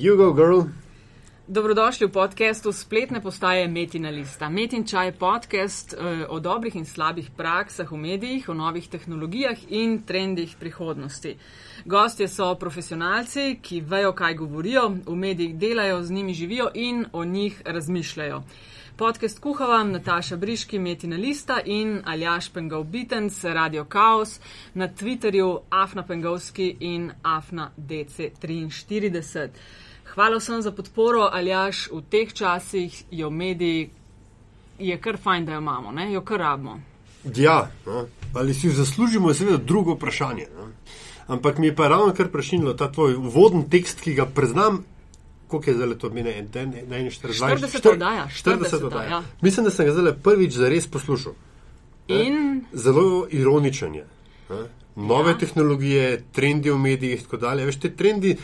You go, girl. Dobrodošli v podkastu spletne postaje Metina Lista. Metin čaj je podcast eh, o dobrih in slabih praksah v medijih, o novih tehnologijah in trendih prihodnosti. Gostje so profesionalci, ki vejo, kaj govorijo, v medijih delajo, z njimi živijo in o njih razmišljajo. Podcast kuha vam Nataša Briški, Metina Lista in Aljaš Pengov Bitens, Radio Chaos, na Twitterju Afna Pengovski in Afna DC43. Hvala vsem za podporo, Aljaš, v teh časih jo mediji je kar fajn, da jo imamo, ne? jo kar rabimo. Ja, no. ali si zaslužimo, je seveda drugo vprašanje. No. Ampak mi je pa ravno kar prešinilo ta tvoj uvoden tekst, ki ga preznam. Koliko je zdaj to meni? 41, 40 oddaja. 40 oddaja. Ja. Mislim, da sem ga zdaj prvič zares poslušal. In? Zelo ironičen je. Nove ja. tehnologije, trendi v medijih in tako dalje. Veš, te trendi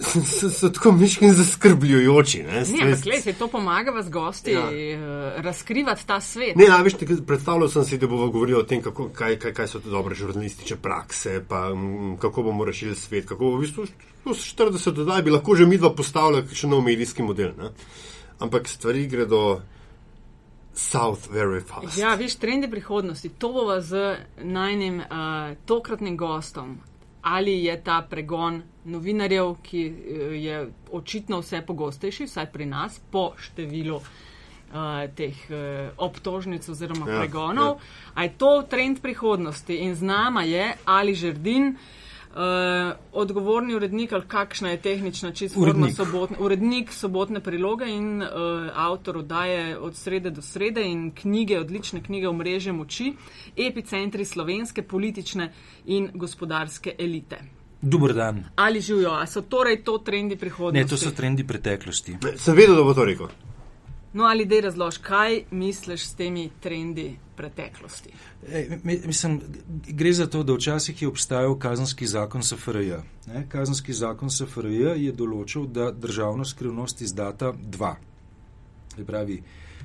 so, so tako miški zaskrbljujoči. Ne, ne klej, se to pomaga vas gosti ja. uh, razkrivati ta svet. Ne, veš, predstavljal sem si, da bomo govorili o tem, kako, kaj, kaj, kaj so to dobre žurnalistične prakse, pa m, kako bomo rešili svet, kako v bistvu 40 dodaj bi lahko že midva postavila še nov medijski model. Ne? Ampak stvari gredo. South very fast. Ja, viš, trendi prihodnosti. To bo z najnim uh, tokratnim gostom, ali je ta pregon novinarjev, ki eh, je očitno vse pogostejši, vsaj pri nas, po številu uh, teh uh, obtožnic oziroma ja, pregonov. Ja. A je to trend prihodnosti in z nama je Ali Žrdin. Uh, odgovorni urednik ali kakšna je tehnična čisto urednik. sobotne, urednik sobotne priloge in uh, avtor oddaje od srede do srede in knjige, odlične knjige v mreže moči, epicentri slovenske politične in gospodarske elite. Dober dan. Ali živijo, a so torej to trendi prihodnosti? Ne, to so trendi preteklosti. Vedel, da bo to rekel. No, ali dej razlož, kaj misliš s temi trendi preteklosti? E, mislim, gre za to, da včasih je obstajal kazanski zakon SFRJ. Ne? Kazanski zakon SFRJ je določil, da državno skrivnost izdata dva. Je pravi,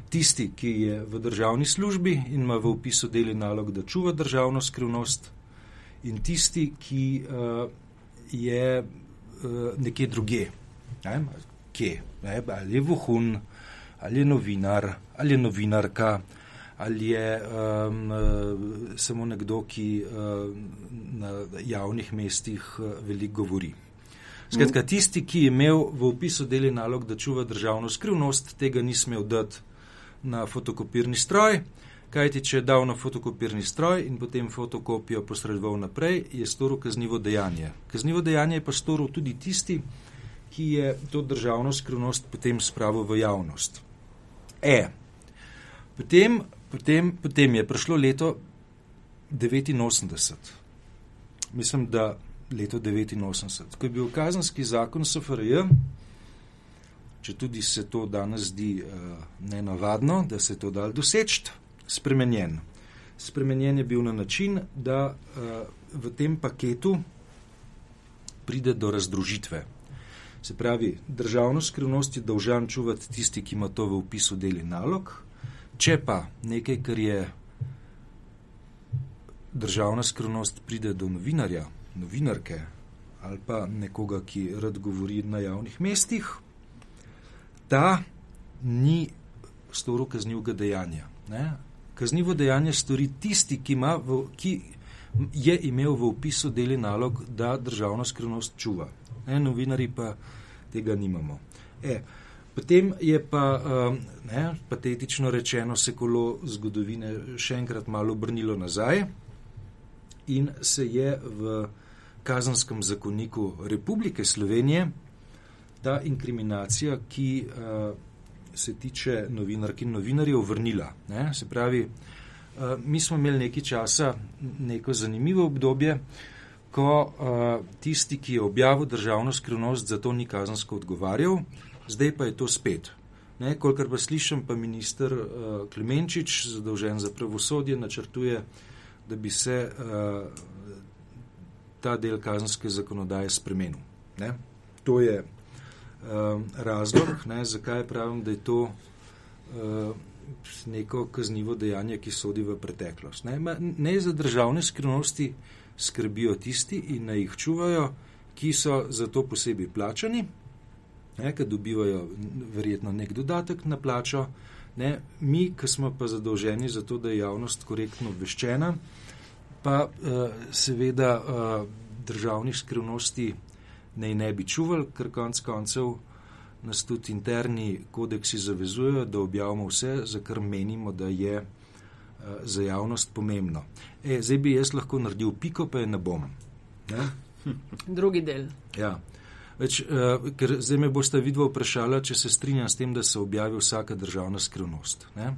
tisti, ki je v državni službi in ima v opisu deli nalog, da čuva državno skrivnost, in tisti, ki uh, je uh, nekje druge. Ne? Kje? Ne? Ali je vohun, ali je novinar, ali je novinarka, ali je um, samo nekdo, ki uh, na javnih mestih uh, veliko govori. Skratka, tisti, ki je imel v opisu deli nalog, da čuva državno skrivnost, tega ni smel dati na fotokopirni stroj, kajti če je dal na fotokopirni stroj in potem fotokopijo posredoval naprej, je storil kaznivo dejanje. Kaznivo dejanje je pa storil tudi tisti, ki je to državno skrivnost potem spravil v javnost. E. Potem, potem, potem je prišlo leto 89. Mislim, da leto 89, ko je bil kazanski zakon SFRJ, če tudi se to danes zdi uh, nenavadno, da se je to dal doseči, spremenjen. Spremenjen je bil na način, da uh, v tem paketu pride do razdružitve. Se pravi, državno skrivnost je dolžan čuvati tisti, ki ima to v upisu deli nalog, če pa nekaj, kar je državna skrivnost, pride do novinarja, novinarke ali pa nekoga, ki rad govori na javnih mestih, ta ni storil kaznivega dejanja. Ne? Kaznivo dejanje stori tisti, ki, v, ki je imel v upisu deli nalog, da državno skrivnost čuva. Ne? Novinari pa tega nimamo. E, potem je pa, um, ne, patetično rečeno, se kolo zgodovine še enkrat malo obrnilo nazaj in se je v kazanskem zakoniku Republike Slovenije ta inkriminacija, ki uh, se tiče novinark in novinarjev, vrnila. Ne? Se pravi, uh, mi smo imeli nekaj časa, neko zanimivo obdobje, ko uh, tisti, ki je objavil državno skrivnost, za to ni kazansko odgovarjal, zdaj pa je to spet. Ne, kolikor pa slišim, pa minister uh, Klemenčič, zadolžen za pravosodje, načrtuje, da bi se uh, ta del kazanske zakonodaje spremenil. Ne. To je razlog, ne, zakaj pravim, da je to uh, neko kaznivo dejanje, ki sodi v preteklost. Ne, Ma, ne za državne skrivnosti, skrbijo tisti in naj jih čuvajo, ki so za to posebej plačani ki dobivajo verjetno nek dodatek na plačo. Ne, mi, ki smo pa zadolženi za to, da je javnost korektno obveščena, pa uh, seveda uh, državnih skrivnosti naj ne bi čuvali, ker konc koncev nas tudi interni kodeksi zavezujejo, da objavimo vse, za kar menimo, da je uh, za javnost pomembno. E, zdaj bi jaz lahko naredil piko, pa je ne bom. Ne? Drugi del. Ja. Več, uh, ker zdaj me boste vidva vprašala, če se strinjam s tem, da se objavi vsaka državna skrivnost. Ne?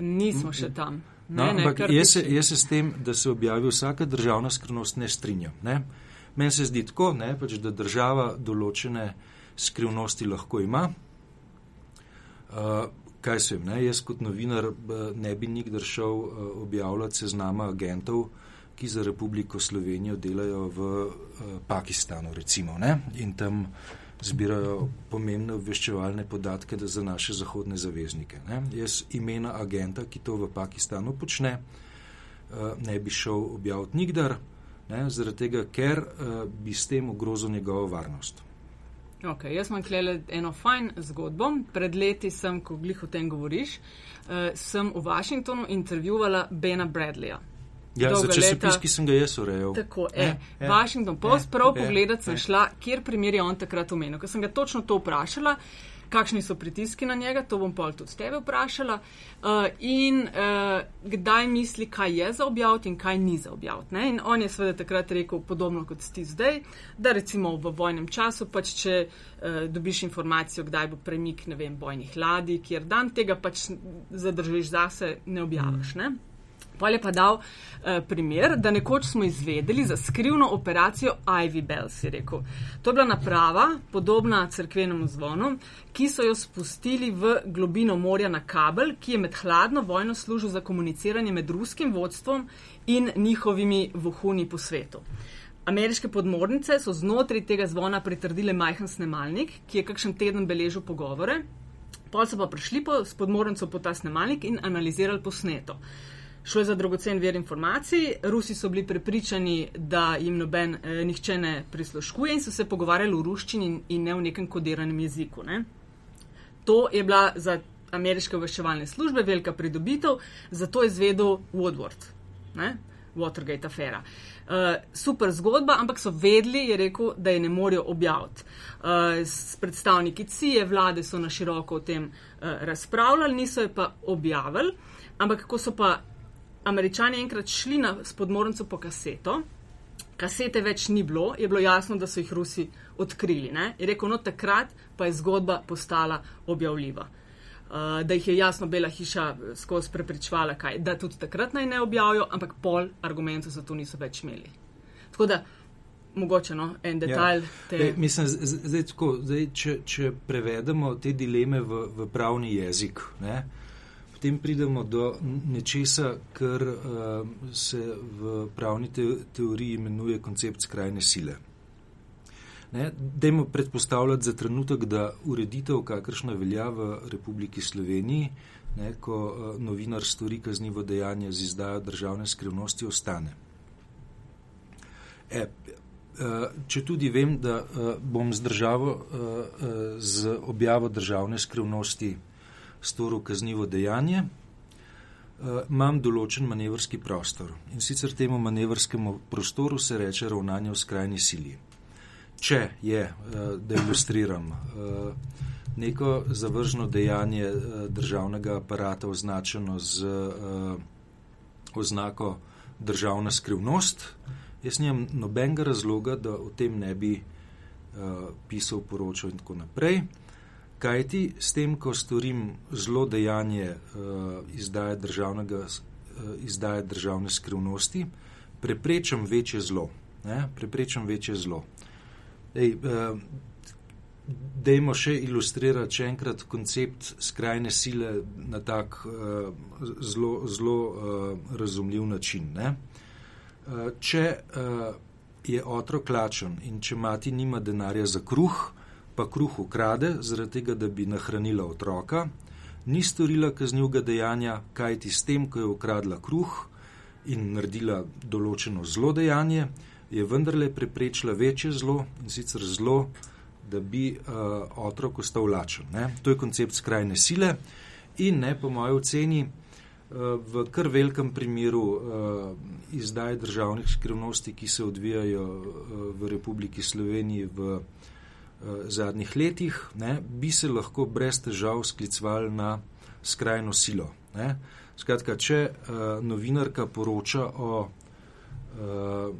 Nismo še tam. No, Ne, ne, ampak jaz se, jaz se s tem, da se objavi vsaka državna skrivnost, ne strinjam. Ne? Meni se zdi tako, ne, pač, da država določene skrivnosti lahko ima. Uh, kaj se vem, ne? jaz kot novinar eh, ne bi nikdar šel uh, objavljati seznama agentov, ki za Republiko Slovenijo delajo v uh, Pakistanu, recimo, ne? in tam zbirajo pomembne obveščevalne podatke da za naše zahodne zaveznike. Ne? Jaz imena agenta, ki to v Pakistanu počne, uh, ne bi šel objaviti nikdar, ne? zaradi tega, ker uh, bi s tem ogrozil njegovo varnost. Okay, jaz imam klele eno fajn zgodbo. Pred leti sem, ko glih o tem govoriš, uh, sem v Washingtonu intervjuvala Bena Bradleya. Ja, za časopis, ki sem ga jaz urejal. Tako Ja, je. ja, Washington Post, ja, prav ja, pogledati sem ja. šla, kjer primer je on takrat omenil. Ker sem ga točno to vprašala, kakšni so pritiski na njega, to bom pol tudi tebe vprašala. Uh, in uh, kdaj misli, kaj je za objaviti in kaj ni za objaviti. ne. In on je seveda takrat rekel podobno kot ti zdaj, da recimo v vojnem času, pač če uh, dobiš informacijo, kdaj bo premik, ne vem, bojnih ladij, kjer dan tega pač zadržiš zase, ne objaviš. Ne? Pol je pa dal eh, primer, da nekoč smo izvedeli za skrivno operacijo Ivy Bells, je rekel. To je bila naprava, podobna crkvenemu zvonu, ki so jo spustili v globino morja na kabel, ki je med hladno vojno služil za komuniciranje med ruskim vodstvom in njihovimi vohuni po svetu. Ameriške podmornice so znotraj tega zvona pritrdile majhen snemalnik, ki je kakšen teden beležil pogovore. Pol so pa prišli po, s podmornico po ta snemalnik in analizirali posneto. Šlo je za dragocen vir informacij, Rusi so bili prepričani, da jim noben eh, nihče ne prisluškuje in so se pogovarjali v ruščini in, in ne v nekem kodiranem jeziku. Ne? To je bila za ameriške obveščevalne službe velika pridobitev, zato je zvedel Woodward, ne? Watergate afera. Uh, super zgodba, ampak so vedeli, je rekel, da je ne morejo objaviti. Uh, s predstavniki CIA vlade so na široko o tem uh, razpravljali, niso je pa objavili, ampak ko so pa američani enkrat šli na spodmornico po kaseto, kasete več ni bilo, je bilo jasno, da so jih Rusi odkrili. Ne? Je rekel, no takrat pa je zgodba postala objavljiva. Uh, da jih je jasno Bela hiša skozi prepričvala, kaj, da tudi takrat naj ne objavijo, ampak pol argumentov za to niso več imeli. Tako da, mogoče no, en detalj. Ja. Te... Ej, mislim, zdaj, tako, zdaj, če, če prevedemo te dileme v, v pravni jezik, ne, potem pridemo do nečesa, kar uh, se v pravni te, teoriji imenuje koncept skrajne sile. Dajmo predpostavljati za trenutek, da ureditev, kakršna velja v Republiki Sloveniji, ne, ko uh, novinar stori kaznivo dejanje z izdajo državne skrivnosti, ostane. E, če tudi vem, da bom z državo, z objavo državne skrivnosti storil kaznivo dejanje, uh, imam določen manevrski prostor. In sicer temu manevrskemu prostoru se reče ravnanje v skrajni sili. Če je, uh, da ilustriram, uh, neko zavržno dejanje državnega aparata označeno z oznako državna skrivnost, Jaz nimam nobenega razloga, da o tem ne bi pisal, poročal in tako naprej. Kaj ti s tem, ko storim zelo dejanje uh, izdaje, uh, izdaje državne skrivnosti, preprečam večje zlo. Ne? Preprečam večje zlo. Ej, uh, dejmo še ilustrirati še enkrat koncept skrajne sile na tak uh, zelo, zelo uh, razumljiv način. Ne? če uh, je otrok lačen in če mati nima denarja za kruh, pa kruh ukrade, zaradi tega, da bi nahranila otroka, ni storila kaznivega dejanja, kaj ti s tem, ko je ukradla kruh in naredila določeno zlo dejanje, je vendarle preprečila večje zlo in sicer zlo, da bi uh, otrok ostal lačen. Ne? To je koncept skrajne sile in ne, po mojem oceni, uh, v kar velikem primeru uh, izdaje državnih skrivnosti, ki se odvijajo uh, v Republiki Sloveniji v uh, zadnjih letih, ne, bi se lahko brez težav sklicvali na skrajno silo. Ne? Skratka, če uh, novinarka poroča o, uh,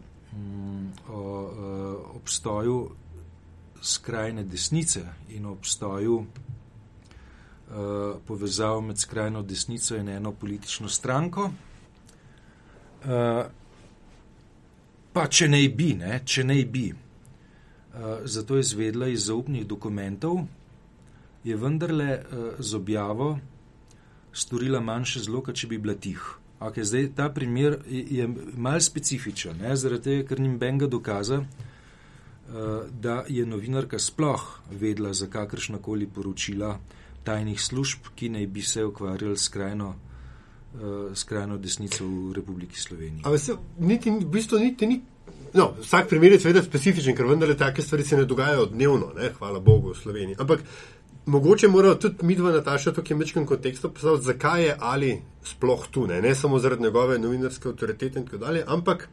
o uh, obstoju skrajne desnice in obstoju uh, povezav med skrajno desnico in eno politično stranko. Uh, pa če ne bi, ne, če ne bi, zato je izvedla iz zaupnih dokumentov, je vendarle uh, z objavo storila manjše zlo, kot če bi bila tih. Okay, zdaj, ta primer je, je mal specifičen, ne, zaradi tega, ker nim benga dokaza, Eh, da je novinarka sploh vedla za kakršnakoli poročila tajnih služb, ki naj bi se ukvarjali skrajno, skrajno desnico v Republiki Sloveniji. Ampak v bistvu niti ni. No, vsak primer je seveda specifičen, ker vendarle take stvari se ne dogajajo dnevno, ne, hvala Bogu, v Sloveniji. Ampak mogoče moramo tudi mi dva Nataša tukaj v mečkem kontekstu postaviti, zakaj je ali sploh tu, ne, ne samo zaradi njegove novinarske avtoritete in tako dalje, ampak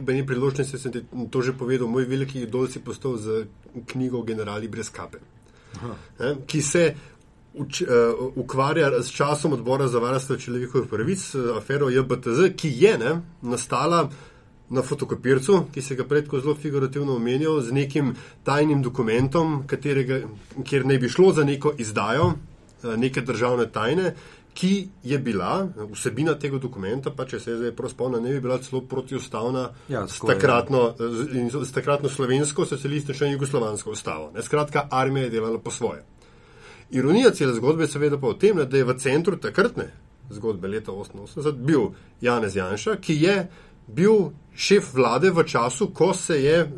v eni priložnosti sem ti to že povedal, moj veliki idol si postal z knjigo Generali brez kape, ne, ki se uč, uh, ukvarja s časom odbora za varstvo človekovih pravic, afero JBTZ, ki je ne, nastala na fotokopircu, ki se ga predko zelo figurativno omenjal, z nekim tajnim dokumentom, katerega, kjer ne bi šlo za neko izdajo neke državne tajne, ki je bila vsebina tega dokumenta, pa če se zdaj prav spomnim, ne bi bila celo protiustavna Ja, s, je. takratno, s takratno slovensko, socialistično in jugoslovansko ustavo. Ne, skratka, armija je delala po svoje. Ironija cele zgodbe je seveda pa v tem, ne, da je v centru takratne zgodbe leta 1988 bil Janez Janša, ki je bil šef vlade v času, ko se je eh,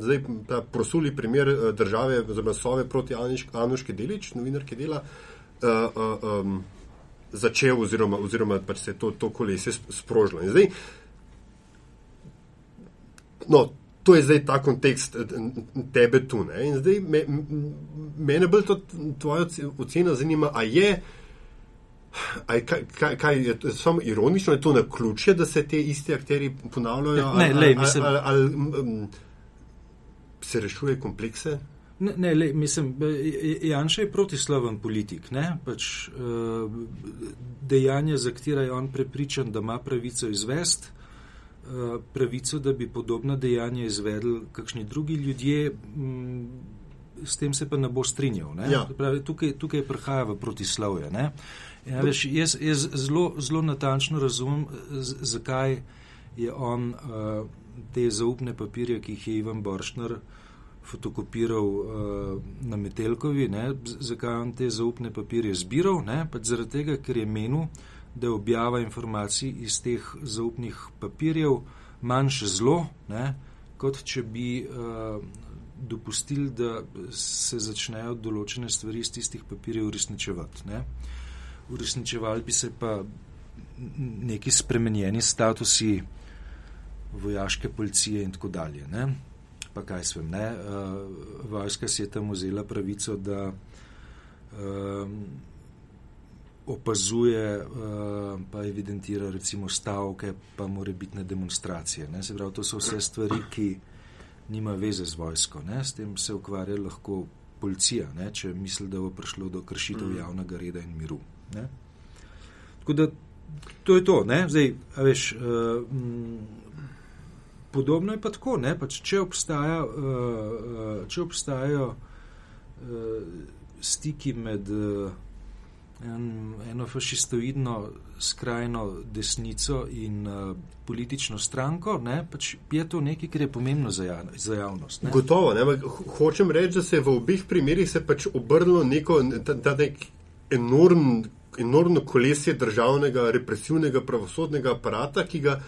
zdaj ta prosuli primer eh, države oziroma sove proti Anuški Delič, novinarki dela, eh, začel oziroma, oziroma pač se je to, to kolesje sp- sprožilo. Zdaj, no, to je zdaj ta kontekst tebe tu. Ne? In zdaj me, mene bolj to tvoja oce- ocena zanima, a je. Kaj, kaj, kaj je to samo ironično, je to na ključje, da se te iste akteri ponavljajo? Ne, ali, lej, ali, mislim- ali, ali, ali se rešuje komplekse? Ne, ne le, mislim, eh, Janša je protislaven politik. Ne? Pač, uh, dejanja, za katera je on prepričan, da ima pravico izvesti, uh, pravico, da bi podobna dejanja izvedli kakšni drugi ljudje, m, s tem se pa ne bo strinjal. Ne? Ja. Pravi, tukaj, tukaj prihaja v protislovje. ne. Ja, veš, jaz jaz zelo, zelo natančno razumem, z, zakaj je on uh, te zaupne papirje, ki jih je Ivan Boršner fotokopiral uh, na Metelkovi, ne, zakaj je on te zaupne papirje zbiral, ne, pač zaradi tega, ker je menil, da je objava informacij iz teh zaupnih papirjev manjše zlo, ne, kot če bi uh, dopustili, da se začnejo določene stvari iz tistih papirjev uresničevati. Ne. Uresničevali bi se pa neki spremenjeni statusi vojaške policije in tako dalje. Ne. Pa kaj svem, ne. Uh, vojska si je tam vzela pravico, da um, opazuje, uh, pa evidentira recimo stavke, pa more bitne demonstracije. Ne. Se pravi, to so vse stvari, ki nima veze z vojsko. Ne. S tem se ukvarja lahko policija, ne, če misli, da bo prišlo do kršitev javnega reda in miru. Ne. Tako da to je to. Ne. Zdaj, a veš, uh, m, Podobno je pa tako, ne, pač če, obstaja, uh, če obstajajo uh, stiki med uh, en, eno fašistoidno skrajno desnico in uh, politično stranko, ne, pač je to nekaj, kar je pomembno za, ja, za javnost. Ne. Gotovo, ne, hočem reči, da se je v obeh primerih se pač obrnilo neko, ta, ta nek enorm, enormno kolesje državnega represivnega pravosodnega aparata, ki ga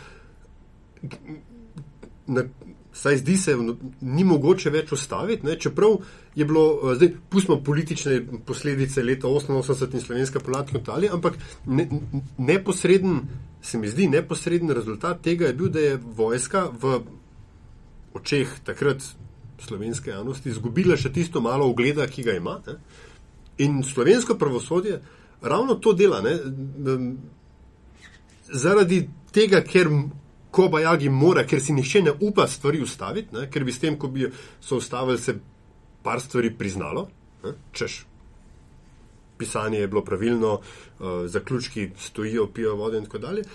na, saj zdi se, no, ni mogoče več ustaviti, ne, čeprav je bilo, eh, zdaj pustimo politične posledice leta 88 in slovenska poladka in tako, ampak ne, neposreden, se mi zdi, neposreden rezultat tega je bil, da je vojska v očeh takrat slovenske javnosti izgubila še tisto malo ogleda, ki ga ima. Ne? In slovensko pravosodje ravno to dela. Ne? Zaradi tega, ker ko bajagi mora, ker si nihče ne upa stvari ustaviti, ne? ker bi s tem, ko bi so ustavili, se par stvari priznalo, ne? češ. Pisanje je bilo pravilno, uh, zaključki stojijo, pijo vodo in tako dalje.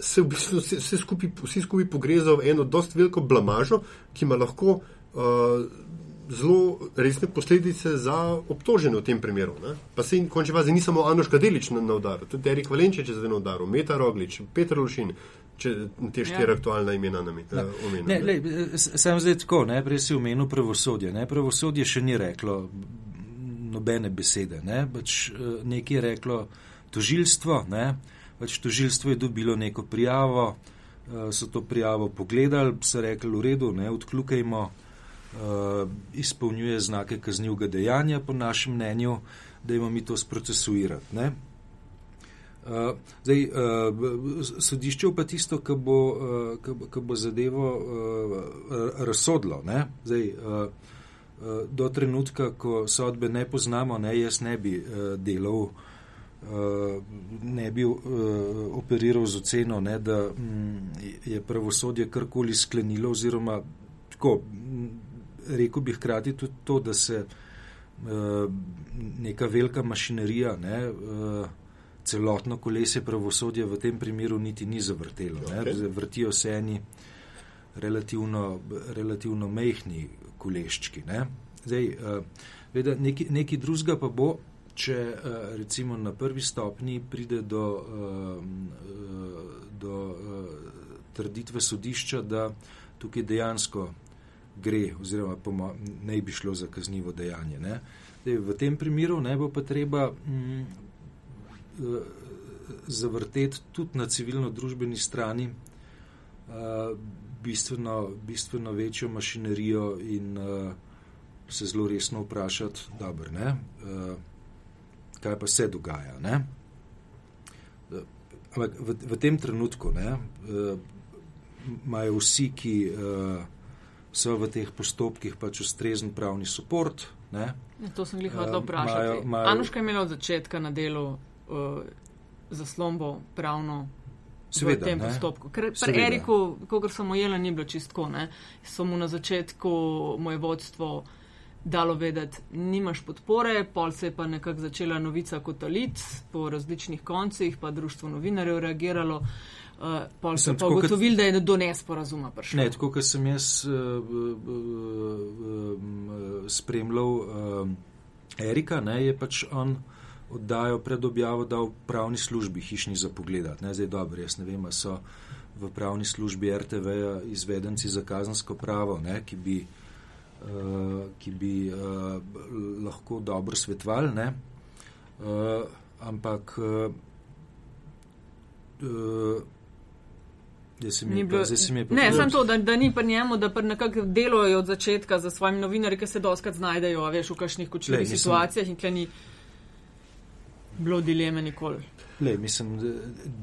Se v bistvu vse skupaj, vsi skupaj pogrezajo v eno dost veliko blamažo, ki ima lahko uh, zelo resne posledice za obtožene v tem primeru. Ne? Pa se in končni fazi ni samo Anoš Kadelič na, na udaru, tudi Erik Valenčič je zdaj na udaru, Meta Roglič, Petr Lušin, če te štiri ja. aktualna imena nam ja. omenjamo. Sam zdaj tako, ne, prej si omenil pravosodje. Ne? Pravosodje še ni reklo nobene besede. Ne? Pač, eh, nekaj je reklo tožilstvo, ne? pač tožilstvo je dobilo neko prijavo, eh, so to prijavo pogledali, so rekli v redu, ne, odkljukajmo. Izpolnjuje znake kaznivega dejanja, po našem mnenju, da imamo mi to sprocesuirati. Uh, zdaj, uh, sodišče pa tisto, ki bo, uh, bo zadevo uh, razsodlo. Zdaj, uh, uh, do trenutka, ko sodbe ne poznamo, ne, jaz ne bi uh, delal, uh, ne bi uh, operiral z oceno, ne, da um, je pravosodje karkoli sklenilo, oziroma tako, rekel bi hkrati tudi to, da se uh, neka velika mašinerija, ne, uh, celotno kolesje pravosodja v tem primeru niti ni zavrtelo. Okay. Vrtijo se eni relativno, relativno mehni koleščki. Ne. Zdaj, uh, neki, neki drugega pa bo, če uh, recimo na prvi stopni pride do, uh, do uh, trditve sodišča, da tukaj dejansko gre oziroma ne bi šlo za kaznivo dejanje. Zdaj, v tem primeru ne bo pa treba. Mm, Eh, zavrteti tudi na civilno-družbeni strani eh, bistveno, bistveno večjo mašinerijo in eh, se zelo resno vprašati, dobro, ne, kaj pa se dogaja. Ne. Ampak v, v tem trenutku ne, imajo vsi, ki so v teh postopkih, pač ustrezen pravni podpor. To sem jih hotel vprašati. Anuška je imela od začetka na delu uh, zaslombo pravno Sveda, v tem ne? postopku. Ker pri Eriku, kogar sem ojela, ni bilo čistko. So mu na začetku moje vodstvo dalo vedeti, nimaš podpore, pol se je pa nekako začela novica kot alit po različnih koncih, pa društvo novinarjev reagiralo. Uh, pol sem pa ugotovil, da je do nesporazuma prišlo. Ne, tako kot sem jaz uh, uh, uh, spremljal uh, Erika, ne, je pač on oddajo pred objavo dal pravni službi hišni za pogledat. Ne, zdaj dobro, jaz ne vem, so v pravni službi RTV izvedenci za kazansko pravo, ne, ki bi, uh, ki bi uh, lahko dobro svetvali, ne, uh, ampak uh, uh, Bilo, ne, samo to, da, da ni pri njemu, da pri nekako delujejo od začetka za svojimi novinarji, ki se doskrat znajdejo, veš, v kakšnih kočljivih situacijah in kleni bilo dileme nikoli. Le, mislim,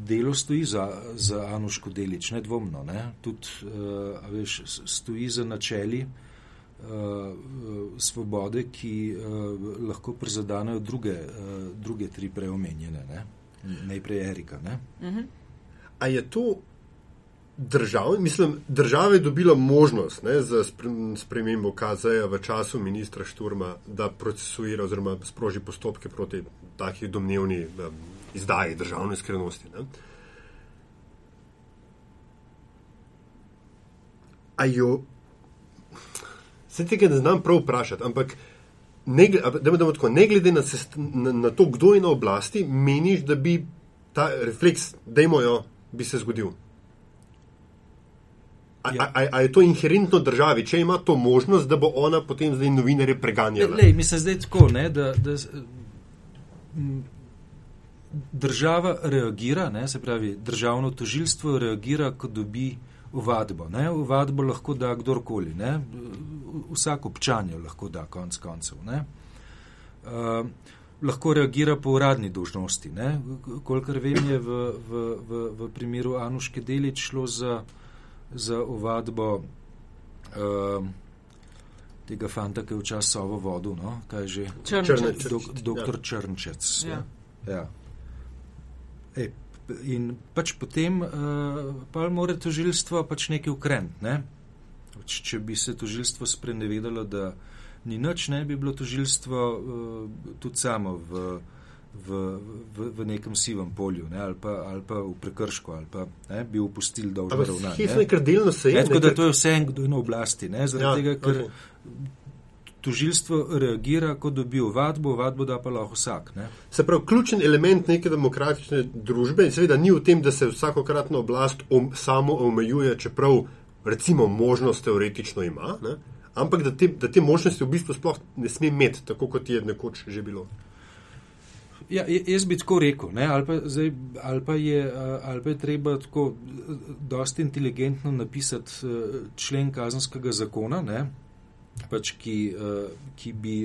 delo stoji za, za Anuško delič, nedvomno. Ne? Tudi, uh, veš, stoji za načeli uh, svobode, ki uh, lahko prizadanejo druge, uh, druge tri preomenjene, ne? najprej Erika. Ne? Uh -huh. A je to država, mislim, država je dobila možnost ne, za spremembo KZ-ja v času ministra Šturma, da procesuira oziroma sproži postopke proti takih domnevni um, izdaji državne skrivnosti. Ajo, se tega ne znam prav vprašati, ampak ne, da tako, ne glede na, na, na to, kdo je na oblasti, meniš, da bi ta refleks, da imajo, bi se zgodil. A, ja. a, a je to inherentno državi, če ima to možnost, da bo ona potem zdaj novinarje preganjala? Ne, mislim zdaj tako, ne, da, da država reagira, ne, se pravi, državno tožilstvo reagira, ko dobi uvadbo. Ne. Uvadbo lahko da kdorkoli, ne. vsak občan jo lahko da konc koncev. Ne. Uh, lahko reagira po uradni dožnosti. Kolikor vem, je v, v, v, v primeru Anuške Delič šlo za, za uvadbo uh, tega fanta, ki je včasih sovo vodu, no, kaj je že? Črnčec. Dok, doktor Črnčec. Ja. Ja. E, in pač potem uh, pa mora tožilstvo pač nekaj ukreniti. Ne? Pač, če bi se tožilstvo sprenevedalo, da ni nič, ne bi bilo tožilstvo uh, tudi samo v, v, v, v nekem sivem polju ne? ali, pa, ali pa v prekršku ali pa ne? bi delno se je. Ne, tako da to je vse en, kdo je na oblasti. Ne? Zaradi ja, tega, ker okay. Tožilstvo reagira, ko dobi ovadbo, ovadbo da pa lahko vsak. Ne? Se pravi, ključen element neke demokratične družbe in seveda ni v tem, da se vsakokratna oblast om, samo omejuje, čeprav recimo možnost teoretično ima, ne? ampak da te, da te možnosti v bistvu sploh ne sme imeti, tako kot je nekoč že bilo. Ja, jaz bi tako rekel, ali pa, zdaj, ali, pa je, ali pa je treba tako dosti inteligentno napisati člen kazanskega zakona, ne, pač ki, ki bi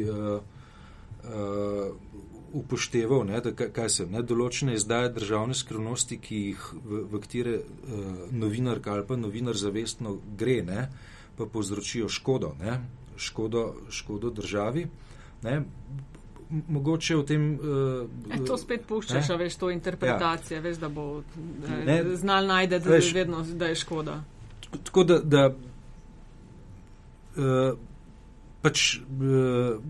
upošteval, ne, da kaj se ne, določene izdaje državne skrivnosti, ki jih v, v katere novinarka ali pa novinar zavestno gre, ne, pa povzročijo škodo, ne, škodo, škodo državi. Ne, mogoče v tem. Uh, e, to spet puščaš, a veš to interpretacije, ja. veš, da bo eh, znal najde, da, veš, vedno, da je škoda. Tako da, da uh, pač uh,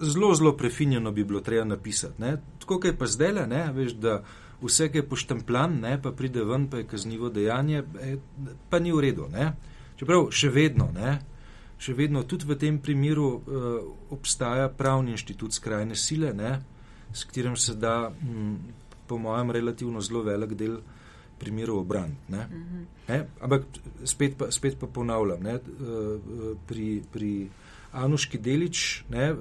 zelo, zelo prefinjeno bi bilo treba napisati. Ne? Tako, kaj pa zdaj, ne, veš, da vse, ki je poštemplan, ne, pa pride ven, pa je kaznivo dejanje, pa ni v redu. Ne? Čeprav še vedno, ne, še vedno tudi v tem primeru uh, obstaja pravni inštitut skrajne sile, ne, s katerim se da, m, po mojem, relativno zelo velik del primerov obraniti. Mm -hmm. Ampak spet pa, spet pa ponavljam, ne, uh, pri, pri Anuški Delič ne,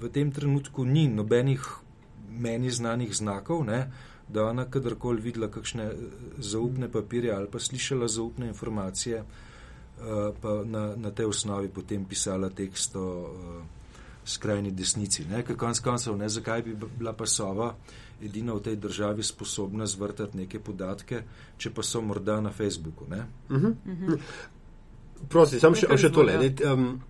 v tem trenutku ni nobenih meni znanih znakov, ne, da ona kadarkoli videla kakšne zaupne papirje ali pa slišala zaupne informacije. Eh, pa na, na tej osnovi potem pisala tekst o uh, skrajni desnici. Konc koncev, ne, zakaj bi bila pa sova edina v tej državi sposobna zvrtati neke podatke, če pa so morda na Facebooku. Uh -huh. uh -huh. Prosti, sam še, še tole. Ne, um,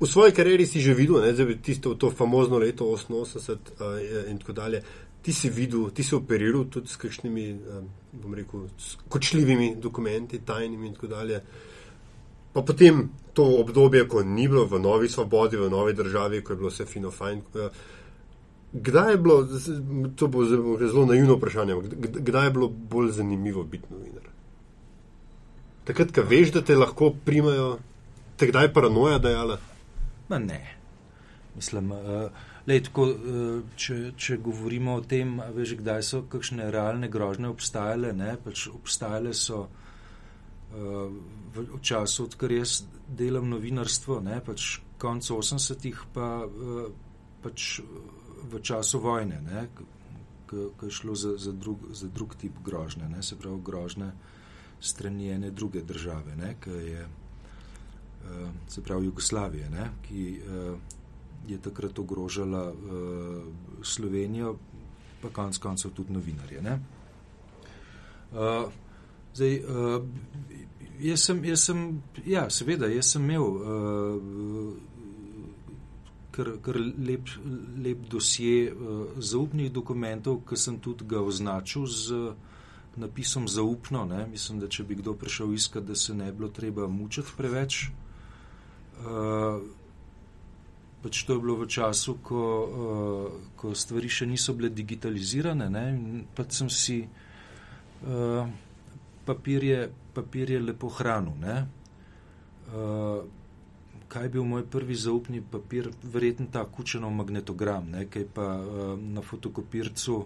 v svoji karieri si že videl, da je tisto to famozno leto 88 uh, in tako dalje. Ti si videl, ti si operiral tudi s kakšnimi, um, bom rekel, kočljivimi dokumenti, tajnimi in tako dalje. Pa potem to obdobje, ko ni bilo v novi svobodi, v novi državi, ko je bilo vse fino fajn. Eh, kdaj je bilo, to bo zelo naivno vprašanje, kdaj je bilo bolj zanimivo biti novinar? Takrat, ko veš, da te lahko primajo, te kdaj je paranoja dajala? Ma ne. Mislim, uh, lej, tako, uh, če, če govorimo o tem, veš, kdaj so kakšne realne grožnje obstajale, ne, pač obstajale so v času, odkar jaz delam novinarstvo, ne, pač konc 80-ih, pa pač v času vojne, ko je šlo za, za, drug, za drug tip grožnje, ne, se pravi grožnje strani ene druge države, ne, ki je, se pravi Jugoslavije, ne, ki je takrat ogrožala Slovenijo, pa konc koncev tudi novinarje. Ne. Zdaj, uh, jaz sem, jaz sem, ja, seveda, jaz sem imel uh, kar, kar lep, lep dosje uh, zaupnih dokumentov, ki sem tudi ga označil z napisom zaupno. Ne? Mislim, da če bi kdo prišel iskati, da se ne bi bilo treba mučiti preveč. Uh, pač to je bilo v času, ko, uh, ko stvari še niso bile digitalizirane. Ne? Pa sem si. Uh, papir je, papir je lepo hranil. Uh, kaj je bil moj prvi zaupni papir? Verjetno ta kučenov magnetogram, ne? kaj pa uh, na fotokopircu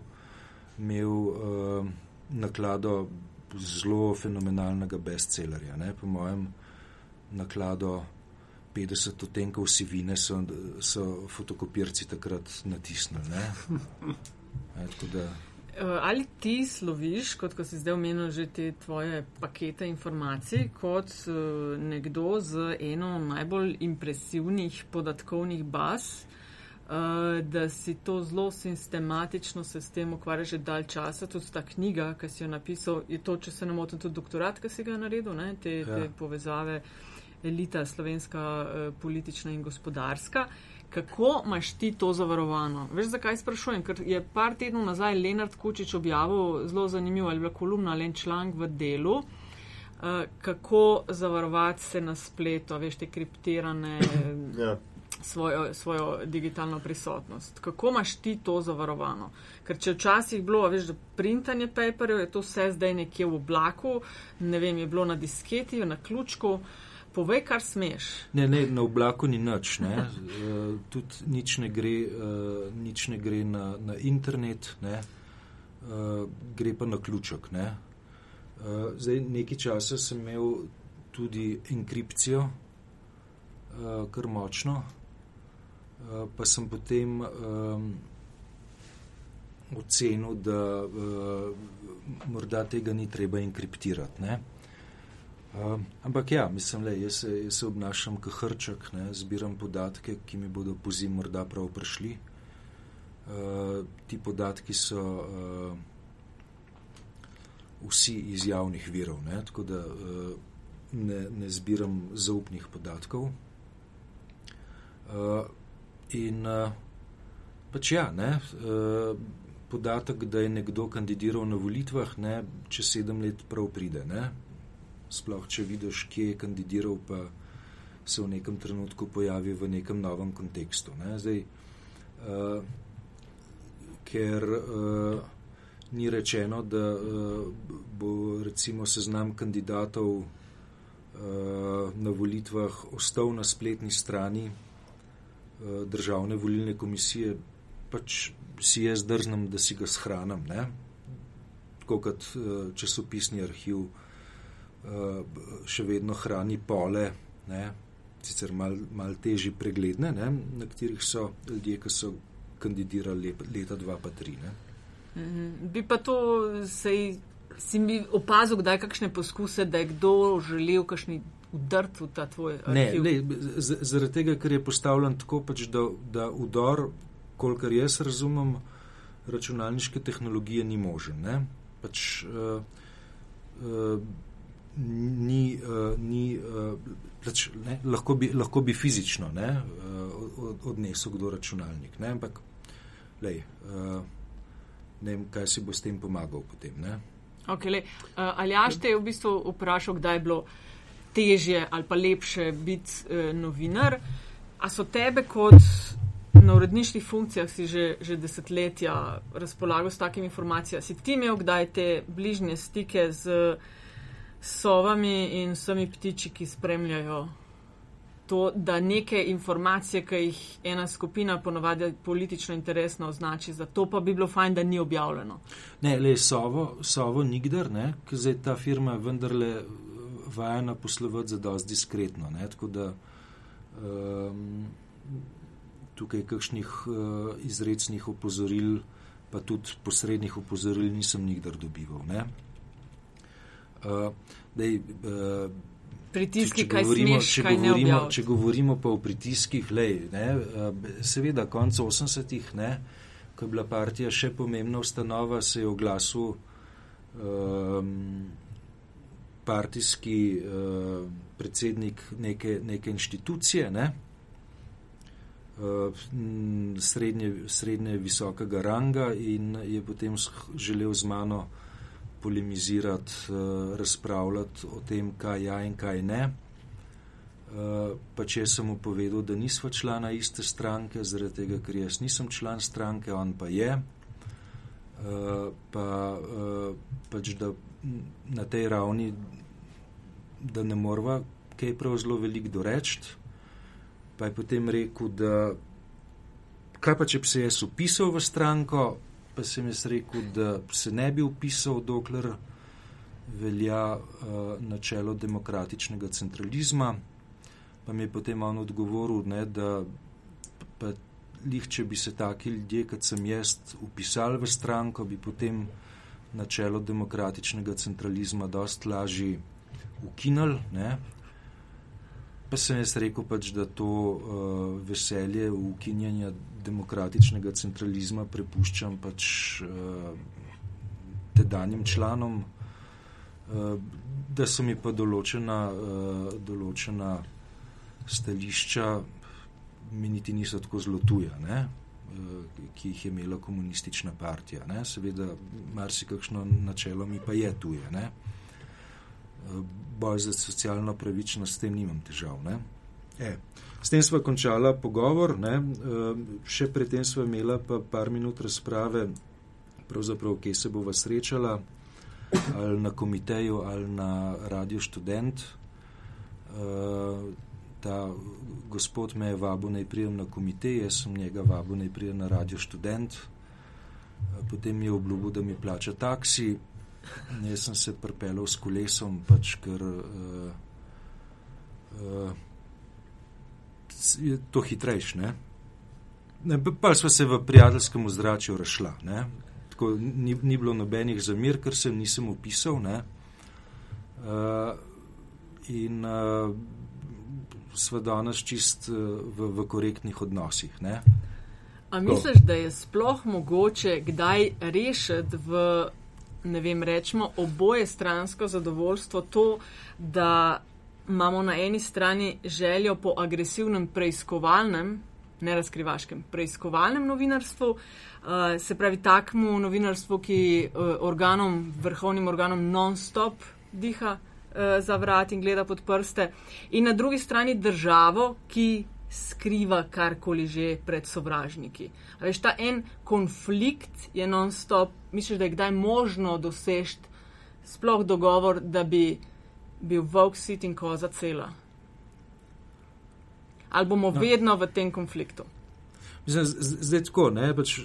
imel uh, naklado zelo fenomenalnega bestsellerja. Ne? Po mojem naklado 50 odtenkov sivine so, so fotokopirci takrat natisnili. Eh, ali ti sloviš, kot ko si zdaj omenil, že te tvoje pakete informacij, kot uh, nekdo z eno najbolj impresivnih podatkovnih baz, uh, da si to zelo sistematično se s tem ukvarja že dalj časa, tudi ta knjiga, ki si jo napisal, je to, če se ne motim, tudi doktorat, ki si ga naredil, ne, te, ja. te povezave elita slovenska, uh, politična in gospodarska. Kako imaš ti to zavarovano? Veš, zakaj sprašujem? Ker je par tednov nazaj Leonard Kučič objavil zelo zanimivo ali bila kolumna ali en članek v delu, uh, kako zavarovati se na spletu, veš, te kriptirane. ja svojo, svojo digitalno prisotnost. Kako imaš ti to zavarovano? Ker če včasih bilo, veš, da printanje paperjev je to vse zdaj nekje v oblaku, ne vem, je bilo na disketi, na ključku. Povej, kar smeš. Ne, ne, na oblaku ni nič. Ne. Uh, tudi nič ne gre, uh, nič ne gre na, na internet, ne. Uh, gre pa na ključek. Ne. Uh, zdaj, nekaj časa sem imel tudi enkripcijo, uh, kar močno, Eh, pa sem potem um, ocenil, da uh, morda tega ni treba enkriptirati. Uh, ampak ja, mislim, da jaz, jaz se obnašam kot hrček, ne? zbiram podatke, ki mi bodo po zim morda prav prišli. Uh, ti podatki so uh, vsi iz javnih virov, ne? tako da uh, ne, ne zbiram zaupnih podatkov. Uh, In uh, pač ja, ne, uh, podatek, da je nekdo kandidiral na volitvah, ne, če sedem let prav pride. Ne. Sploh, če vidiš, kje je kandidiral, pa se v nekem trenutku pojavi v nekem novem kontekstu. Ne. Zdaj, uh, ker uh, ni rečeno, da uh, bo recimo seznam kandidatov uh, na volitvah ostal na spletni strani Eh, državne volilne komisije, pač si jaz drznem, da si ga shranim. Ne? Tako kot eh, časopisni arhiv še vedno hrani pole, ne? sicer mal, mal teži pregledne, ne? na katerih so ljudje, ki so kandidirali leta 2003. Mhm. Bi pa to sej, si mi opazil, da je kakšne poskuse, da je kdo želel kakšni udrt v ta tvoj arhiv? Ne, ne zaradi tega, ker je postavljen tako, pač, da, da udor, kolikor jaz razumem, računalniške tehnologije ni možen. Ne? Pač, uh, uh, ni, uh, ni, uh, pač, ne, lahko, bi, lahko bi fizično ne, uh, odnesel kdo računalnik, ne? ampak lej, uh, ne vem, kaj si bo s tem pomagal potem. Ne? Okay, uh, ali jaš te je v bistvu vprašal, kdaj je bilo uh, težje ali pa lepše biti eh, novinar. A so tebe kot na uredniških funkcijah si že, že desetletja razpolagal s takimi informacijami? Si ti imel kdaj te bližnje stike z sovami in vsemi ptiči, ki spremljajo to, da neke informacije, ki jih ena skupina ponovadi politično interesno označi, za to pa bi bilo fajn, da ni objavljeno? Ne, le sovo, sovo nikdar, ne, ker zdaj ta firma vendarle vajena poslovati za dosti diskretno. Ne? Tako da um, tukaj kakšnih uh, izrednih opozoril, pa tudi posrednih opozoril nisem nikdar dobival. Uh, dej, uh, Pritiski, če, če, govorimo, smeš, če, govorimo, če govorimo pa o pritiskih, lej, ne, seveda, konec 80-ih, ko je bila partija še pomembna ustanova, se je oglasil um, partijski uh, predsednik neke, neke inštitucije, ne? uh, srednje, srednje visokega ranga in je potem želel z mano polemizirati, uh, razpravljati o tem, kaj ja in kaj ne. Uh, pa če sem mu povedal, da nisva člana iste stranke, zaradi tega, ker jaz nisem član stranke, on pa je, uh, pa pač da na tej ravni, da ne morva kaj prav zelo veliko doreči. Pa je potem rekel, da kaj pa če bi se jaz upisal v stranko, pa sem jaz rekel, da se ne bi upisal, dokler velja uh, načelo demokratičnega centralizma. Pa mi je potem on odgovoril, ne, da pa lih, če bi se taki ljudje, kot sem jaz, upisali v stranko, bi potem načelo demokratičnega centralizma dost lažje ukinili. Ne? Pa sem jaz rekel, pač, da to uh, veselje ukinjanja demokratičnega centralizma prepuščam pač uh, tedanjim članom da so mi pa določena, določena stališča, mi niti niso tako zelo tuja, ne? ki jih je imela komunistična partija. Ne? Seveda, marsikakšno načelo mi pa je tuje. Ne? Boj za socialno pravičnost, s tem nimam težav. E, s tem smo končala pogovor, ne? še predtem smo imela pa par minut razprave, pravzaprav, kje se bova srečala, ali na komiteju, ali na radio študent ta gospod me je vabil naj prijem na komitej, jaz sem njega vabil naj prijem na radio študent, potem mi je obljubil, da mi plača taksi, jaz sem se prpelal s kolesom, pač ker uh, uh, je to hitrejš, ne. ne pa sva se v prijateljskem ozračju rašla, ne. Tako ni, ni bilo nobenih zamir, ker sem nisem opisal, ne. Uh, in uh, smo danes čist eh, v, v korektnih odnosih. Ne? A misliš, da je sploh mogoče kdaj rešiti v, ne vem, rečemo, oboje stransko zadovoljstvo to, da imamo na eni strani željo po agresivnem preiskovalnem, ne razkrivaškem, preiskovalnem novinarstvu, uh, se pravi takmu novinarstvu, ki uh, organom, vrhovnim organom non-stop diha uh, za vrat in gleda pod prste, in na drugi strani državo, ki skriva karkoli že pred sovražniki. Veš, ta en konflikt je non-stop, misliš, da je kdaj možno doseči sploh dogovor, da bi bil volk sit in koza cela. Ali bomo no. vedno v tem konfliktu? Zdaj, zdaj tako, ne, pač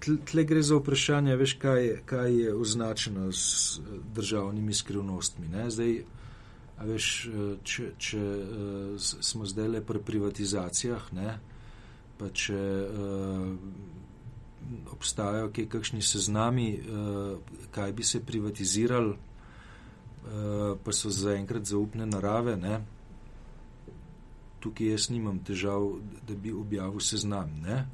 tle gre za vprašanje, veš, kaj, kaj je označeno s državnimi skrivnostmi. Ne? Zdaj, veš, če, če smo zdaj le pri privatizacijah, ne? pa če uh, obstajajo kaj kakšni seznami, uh, kaj bi se privatizirali, uh, pa so zaenkrat zaupne narave, ne? tukaj jaz nimam težav, da bi objavil seznam. Ne?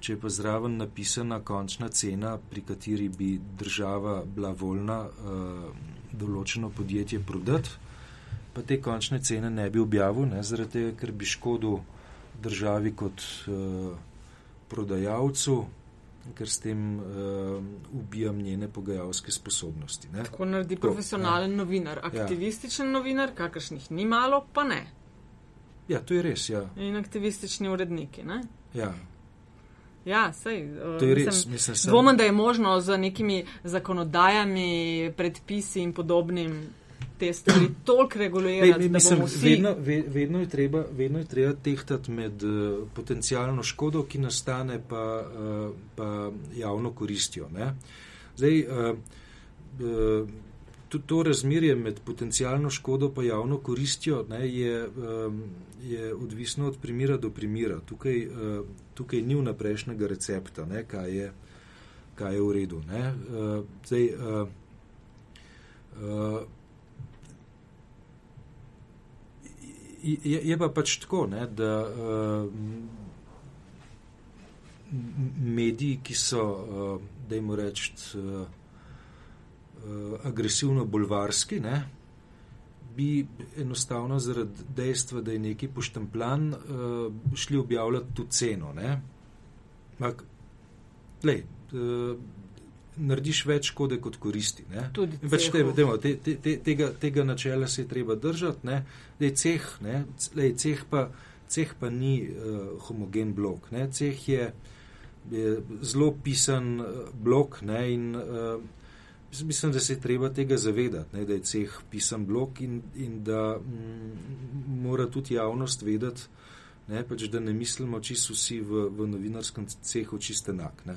če je pa zraven napisana končna cena, pri kateri bi država bila voljna uh, določeno podjetje prodati, pa te končne cene ne bi objavil, ne, zaradi tega, ker bi škodil državi kot uh, prodajalcu, ker s tem uh, ubijam njene pogajalske sposobnosti. Ne. Tako naredi profesionalen ja. novinar, aktivističen ja. novinar, kakršnih ni malo, pa ne. Ja, to je res. Ja. In aktivistični uredniki. Ne? Ja. Ja, sej, to je res. Dvomim, da je možno z nekimi zakonodajami, predpisi in podobnim te stvari toliko regulirati. Ej, mislim, vsi... vedno, vedno, je treba, vedno je treba tehtati med uh, potencijalno škodo, ki nastane, pa, uh, pa javno koristjo. Ne? Zdaj, uh, uh, to, to razmerje med potencijalno škodo in javno koristjo ne, je, um, je odvisno od primera do primera. Tukaj, uh, tukaj ni vnaprejšnjega recepta, ne, kaj, je, kaj je v redu. Uh, zdaj, uh, uh, je, je pa pač tako, ne, da uh, mediji, ki so, uh, da jim rečem, uh, uh, agresivno bolvarski, ne, bi enostavno zaradi dejstva, da je neki poštemplan, uh, šli objavljati tu ceno. Mak, lej, uh, narediš več škode kot koristi. Več te, demo, te, te, te, tega, tega načela se je treba držati. Ne. Lej, ceh, ne, lej, ceh, pa, ceh pa ni uh, homogen blok. Ne. Ceh je, je zelo pisan blok ne, in uh, Mislim, da se je treba tega zavedati, ne, da je ceh pisan blok in, in da m, mm, mora tudi javnost vedeti, ne, pač, da ne mislimo čisto vsi v, v novinarskem cehu čist enak. Ne.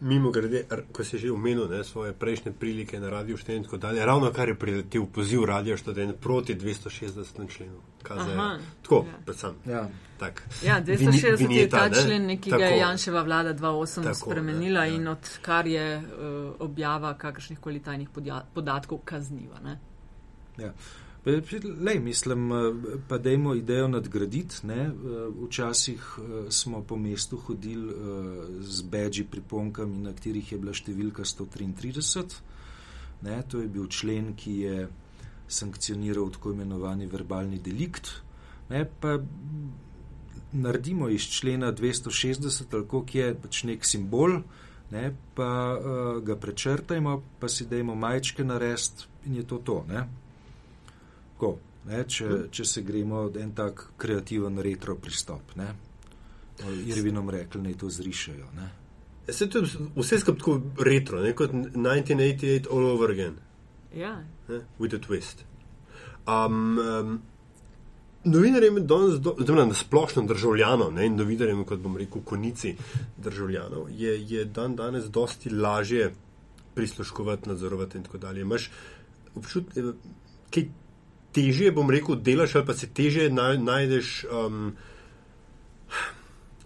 Mimo grede, ko si že omenil ne, svoje prejšnje prilike na Radio Študent in tako dalje, ravno kar je priletel poziv Radio Študent proti 260 členu. Tako, ja. predvsem. Ja. Tak. Ja, 260 Vini, je ta člen, ki ga je Janševa vlada 2008 tako, spremenila ja. in odkar je uh, objava kakršnih koli tajnih podatkov kazniva. Ne? Ja. Lej, mislim, eh, pa dajmo idejo nadgraditi. Ne? Eh, včasih eh, smo po mestu hodili z beži priponkami, na katerih je bila številka 133. Ne, to je bil člen, ki je sankcioniral tako imenovani verbalni delikt. Ne, pa naredimo iz člena 260, tako ki je pač nek simbol, ne, pa uh, ga prečrtajmo, pa si dajmo majčke narediti in je to to. Ne. Ko, ne, če, če se gremo en tak kreativen retro pristop. Ne. Irvinom rekli, naj to zrišajo. Ne. Se to vse skupaj tako retro, ne, kot 1988 all over again. Ja. Ne, with a twist. Um, um, Novinarjem, danes, zelo na splošno državljanom, ne, in novinarjem, kot bom rekel, konici državljanov, je, je dan danes dosti lažje prisluškovati, nadzorovati in tako dalje. Imaš občutek, kaj težje, bom rekel, delaš ali pa se težje najdeš um,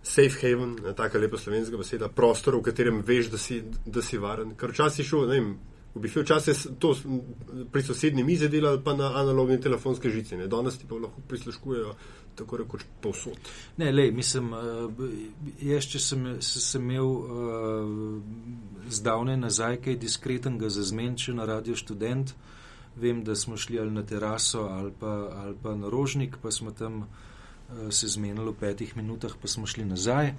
safe haven, tako lepa slovenska beseda, prostor, v katerem veš, da si, da si varen. Ker včasih šel, ne vem v bistvu včasih to pri sosednji mizi delali, pa na analogni telefonske žice. Ne? Danes ti pa lahko prisluškujejo tako rekoč povsod. Ne, lej, mislim, eh, jaz, če sem, sem imel uh, zdavne nazaj kaj diskretnega za zmenče na radio študent, vem, da smo šli ali na teraso ali pa, ali pa na rožnik, pa smo tam uh, se zmenili v petih minutah, pa smo šli nazaj.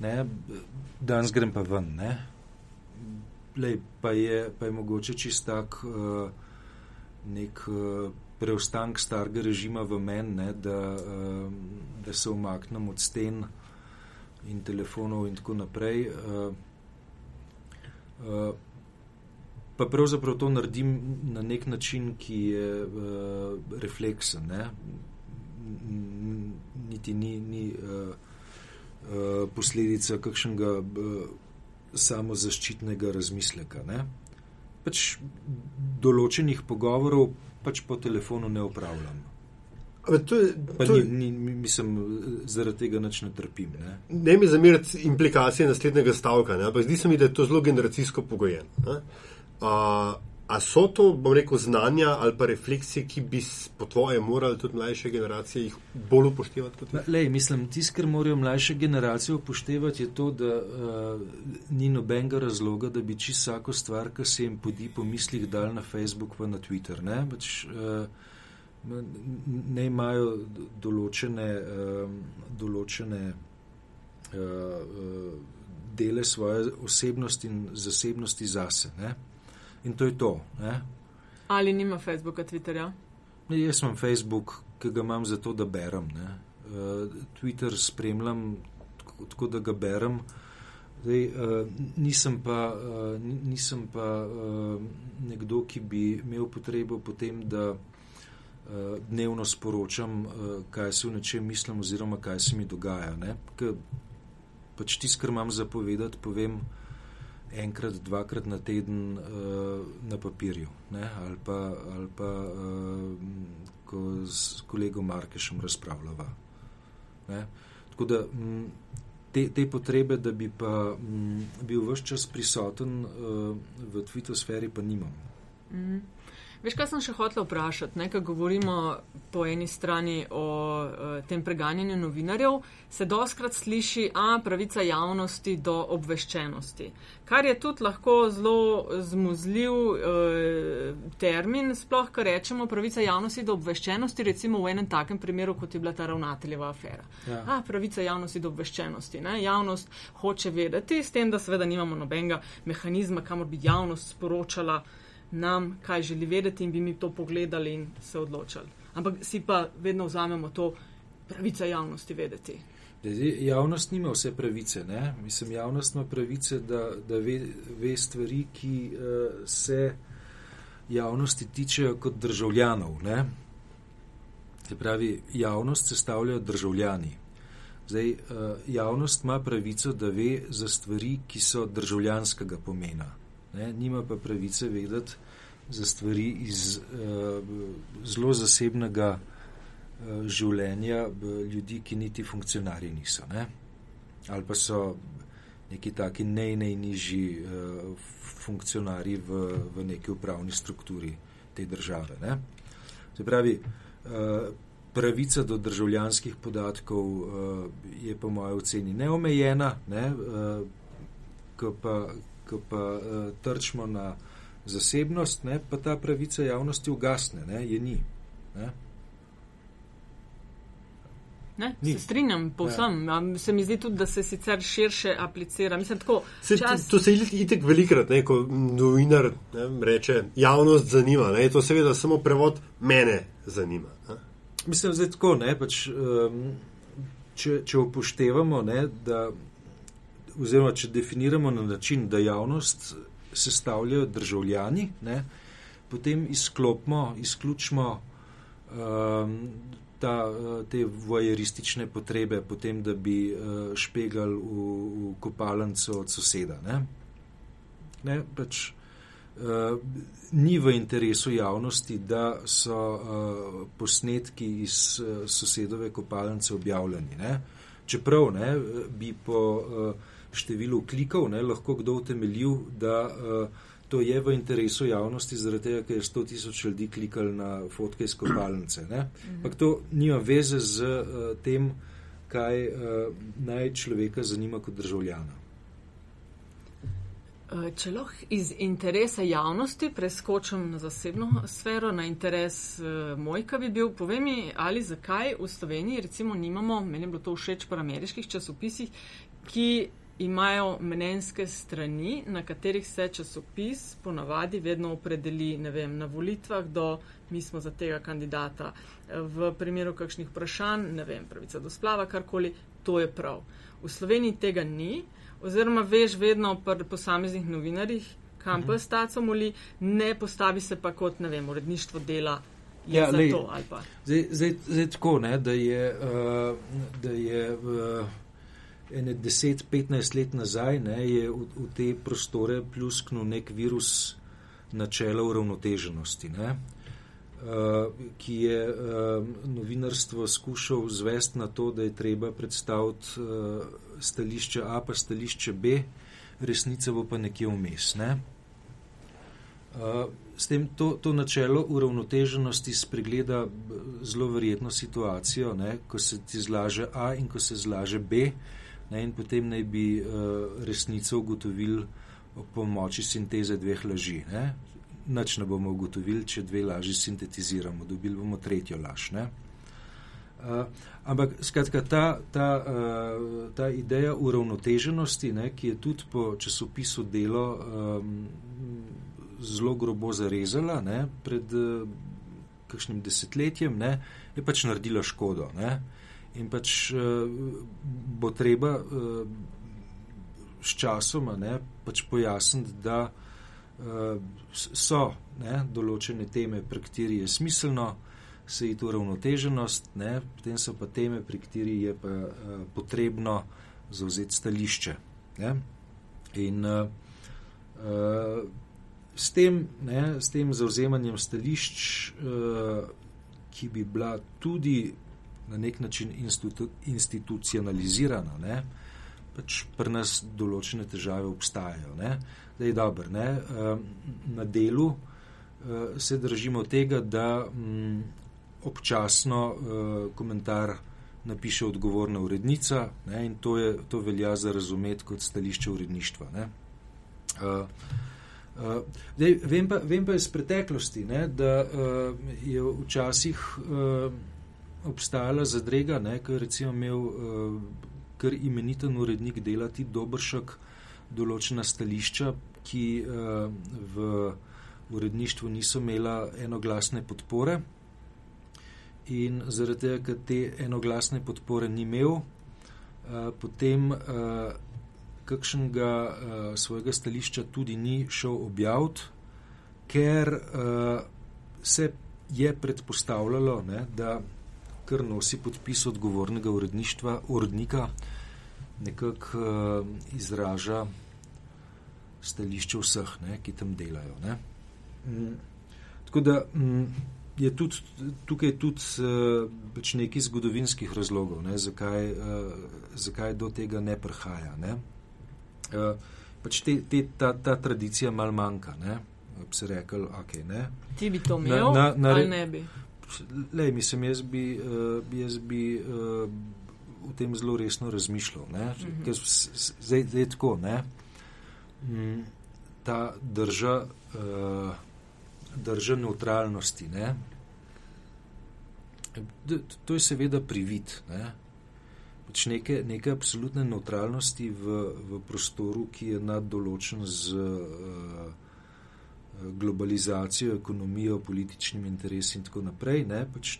Ne? Danes grem pa ven. Ne? lej, pa, je, pa je mogoče čist tak uh, nek uh, preostank starega režima v meni, da, uh, da se umaknem od sten in telefonov in tako naprej. Pa pravzaprav to naredim na nek način, ki je uh, refleksen. Ne? Niti ni, ni uh, uh, posledica kakšnega. Uh, samozaščitnega razmisleka. Ne? Pač določenih pogovorov pač po telefonu ne upravljam. To to je, ni, ni, mislim, zaradi tega nič ne trpim. Ne, ne mi zamirati implikacije naslednjega stavka, ampak zdi se mi, da je to zelo generacijsko pogojeno. A so to, bom rekel, znanja ali pa refleksije, ki bi po tvoje morali tudi mlajše generacije jih bolj upoštevati? Kot Lej, mislim, tisto, kar morajo mlajše generacije upoštevati, je to, da uh, ni nobenega razloga, da bi čisto vsako stvar, ki se jim podi po mislih, dal na Facebook pa na Twitter. Ne, Bač, uh, ne imajo določene, uh, določene uh, uh, dele svoje osebnosti in zasebnosti zase. Ne in to je to. Ne? Ali nima Facebooka, Twitterja? Ne, jaz imam Facebook, ki ga imam zato, da berem. Uh, Twitter spremljam tako, tako, da ga berem. Zdaj, uh, nisem pa, uh, nisem pa uh, nekdo, ki bi imel potrebo potem, da uh, dnevno sporočam, uh, kaj se v nečem mislim oziroma kaj se mi dogaja. Pač tisto, kar imam zapovedati, povem enkrat, dvakrat na teden uh, na papirju, ne? ali pa, ali pa uh, ko s kolegom Markešem razpravljava. Ne? Tako da m, te, te potrebe, da bi pa m, bil vse čas prisoten uh, v tvitosferi, pa nimam. Mm -hmm. Veš, kaj sem še hotel vprašati? Nekaj govorimo po eni strani o uh, tem preganjanju novinarjev, se doskrat sliši, a pravica javnosti do obveščenosti. Kar je tudi lahko zelo zmuzljiv uh, termin, sploh, kar rečemo pravica javnosti do obveščenosti, recimo v enem takem primeru, kot je bila ta ravnateljeva afera. Ja. A pravica javnosti do obveščenosti. Ne? Javnost hoče vedeti, s tem, da seveda nimamo nobenega mehanizma, kamor bi javnost sporočala nam, kaj želi vedeti, in bi mi to pogledali in se odločili. Ampak si pa vedno vzamemo to pravico javnosti vedeti. Javnost nima vse pravice. Ne? Mislim, javnost ima pravice, da, da ve, ve stvari, ki uh, se javnosti tičejo kot državljanov. Ne? Se pravi, javnost sestavljajo državljani. Zdaj, uh, javnost ima pravico, da ve za stvari, ki so državljanskega pomena ne, nima pa pravice vedeti za stvari iz uh, zelo zasebnega uh, življenja uh, ljudi, ki niti funkcionarji niso. Ne. Ali pa so neki taki nej, najnižji uh, funkcionarji v, v neki upravni strukturi te države. Ne. Se pravi, uh, pravica do državljanskih podatkov uh, je po mojem oceni neomejena, ne, uh, ko pa ko pa uh, trčimo na zasebnost, ne, pa ta pravica javnosti ugasne, ne, je ni. Ne. Ne, Ni. se strinjam, povsem. Ja. Se mi zdi tudi, da se sicer širše aplicira. Mislim, tako, Se, čas, To se itek velikrat, ne, ko novinar ne, reče, javnost zanima. Ne, to seveda samo prevod mene zanima. Ne. Mislim, da je tako. Ne, pač, um, če, če upoštevamo, ne, da, oziroma če definiramo na način, da javnost sestavljajo državljani, ne, potem izklopimo, izključimo um, ta, eh, te vojeristične potrebe, potem, da bi uh, špegali v, v kopalnico od soseda. Ne. Ne, pač, uh, ni v interesu javnosti, da so uh, posnetki iz uh, sosedove kopalnice objavljeni. Ne. Čeprav ne, bi po uh, številu klikov ne, lahko kdo utemeljil, da uh, to je v interesu javnosti, zaradi tega, ker je 100 tisoč ljudi klikali na fotke iz kopalnice. Ampak to nima veze z uh, tem, kaj uh, naj človeka zanima kot državljana. Če lahko iz interesa javnosti preskočim na zasebno sfero, na interes uh, moj, ki bi bil, povej mi, ali zakaj v Sloveniji recimo nimamo, meni je bilo to všeč po ameriških časopisih, ki imajo mnenjske strani, na katerih se časopis ponavadi vedno opredeli, ne vem, na volitvah do mi smo za tega kandidata. V primeru kakšnih vprašanj, ne vem, pravica do splava, karkoli, to je prav. V Sloveniji tega ni, oziroma veš vedno pri posameznih novinarjih, kam Mhm. pa staco moli, ne postavi se pa kot, ne vem, uredništvo dela. Ja, lej, to ali. Zdaj, zdaj, zdaj tako, ne, da je, uh, da je uh, ene 10-15 let nazaj ne, je v, v te prostore plusknil nek virus načela uravnoteženosti, ne, uh, ki je uh, novinarstvo skušal zvesti na to, da je treba predstaviti uh, stališče A pa stališče B, resnica bo pa nekje vmes. Ne. Uh, S tem to, to načelo uravnoteženosti spregleda zelo verjetno situacijo, ne, ko se ti zlaže A in ko se zlaže B, ne, in potem naj bi uh, resnico ugotovili ob pomoči sinteze dveh laži. Ne. Nič ne bomo ugotovili, če dve laži sintetiziramo, dobili bomo tretjo laž. Ne. Uh, ampak skratka, ta, ta, uh, ta ideja uravnoteženosti, ne, ki je tudi po časopisu delo um, zelo grobo zarezala ne, pred uh, kakšnim desetletjem, ne, je pač naredila škodo. Ne. In pač uh, bo treba uh, s časoma ne, pač pojasniti, da uh, so ne, določene teme, pri kateri je smiselno se iti uravnoteženost, ne, potem so pa teme, pri kateri je pa uh, potrebno zauzeti stališče. Ne. In uh, uh, s tem, ne, s tem zauzemanjem stališč, uh, ki bi bila tudi na nek način institu institucionalizirana, ne, pač pri nas določene težave obstajajo. Ne. Da je dobro. Ne. Uh, na delu uh, se držimo tega, da um, občasno uh, komentar napiše odgovorna urednica ne, in to, je, to velja za razumeti kot stališče uredništva. Ne. Uh, Uh, dej, vem, pa, vem pa iz preteklosti, ne, da uh, je včasih uh, obstajala zadrega, ne, ker recimo imel uh, kar imeniten urednik delati dobršek določena stališča, ki uh, v uredništvu niso imela enoglasne podpore. In zaradi tega, ker te enoglasne podpore ni imel, uh, potem uh, kakšnega uh, svojega stališča tudi ni šel objaviti, ker uh, se je predpostavljalo, ne, da kar nosi podpis odgovornega uredništva, urednika, nekako uh, izraža stališče vseh, ne, ki tam delajo. Ne. Mm. Tako da mm, je tudi, tukaj tudi uh, pač nekaj zgodovinskih razlogov, ne, zakaj, uh, zakaj do tega ne prihaja. Ne. Uh, pač te, te, ta, ta tradicija mal manjka. Ne? Bi se rekel, okay, ne. Ti bi to imel, na, na, ali ne bi? Lej, mislim, jaz bi, uh, jaz bi uh, o tem zelo resno razmišljal. Mm -hmm. Zdaj je tako. Ne? Mm, ta drža, uh, drža neutralnosti. Ne? To je seveda privid. Ne? Pač neke, neke absolutne neutralnosti v, v prostoru, ki je naddoločen z uh, globalizacijo, ekonomijo, političnimi interesi in tako naprej. Ne? Pač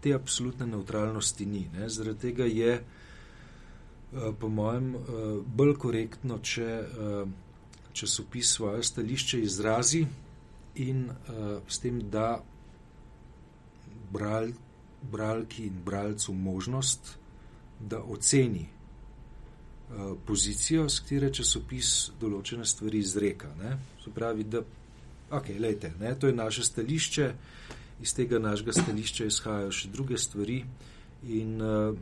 te absolutne neutralnosti ni. Ne? Zaradi tega je, uh, po mojem, uh, bolj korektno, če uh, časopis svoje stališče izrazi in s tem da bralj bralki in bralcu možnost, da oceni pozicijo, s katero časopis določene stvari izreka. Ne? Se pravi, da okay, lejte, ne, to je naše stališče, iz tega našega stališča izhajajo še druge stvari in uh,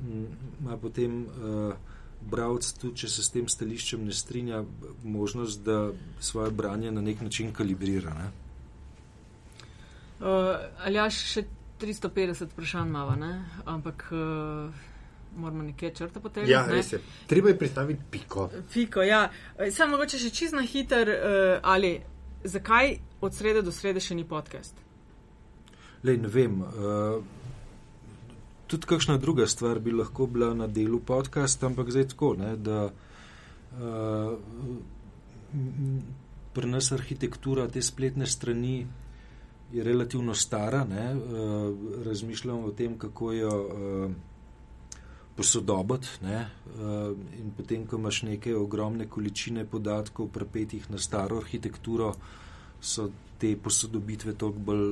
ima potem uh, bralc, tudi če se s tem stališčem ne strinja, možnost, da svoje branje na nek način kalibrira. Ne? Uh, ali ja, še 350 vprašanj imamo, ampak uh, moramo nekje črta potegniti. Ja, res je. Treba je predstaviti piko. Piko, ja. Samo mogoče še čist na hiter, uh, ali zakaj od srede do srede še ni podcast? Lej, ne vem. Uh, tudi kakšna druga stvar bi lahko bila na delu podcast, ampak zdaj tako, ne, da uh, pri nas arhitektura te spletne strani je relativno stara, ne, uh, razmišljam o tem, kako jo uh, posodobiti. Ne, uh, in potem, ko imaš neke ogromne količine podatkov, prepetih na staro arhitekturo, so te posodobitve toliko bolj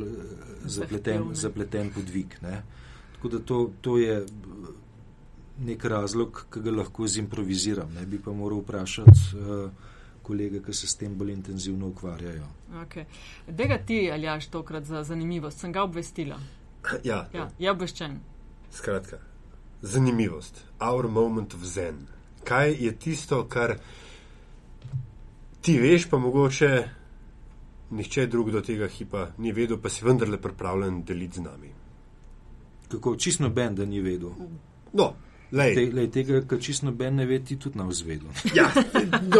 zapleten, zapleten podvig. Ne. Tako da to, to je nek razlog, ki ga lahko zimproviziram. Ne bi pa moral vprašati. Uh, kolege, ki se s tem bolj intenzivno ukvarjajo. Okay. Dega ti, Aljaš, tokrat za zanimivost, sem ga obvestila. Ja, ja je obveščen. Skratka, zanimivost, our moment of zen. Kaj je tisto, kar ti veš, pa mogoče nihče drug do tega hipa ni vedel, pa si vendarle pripravljen deliti z nami? Kako čisto noben, da ni vedel? No, Lej. Te, lej, tega, kar čisto noben ne ve, ti tudi na vzvedu. Ja,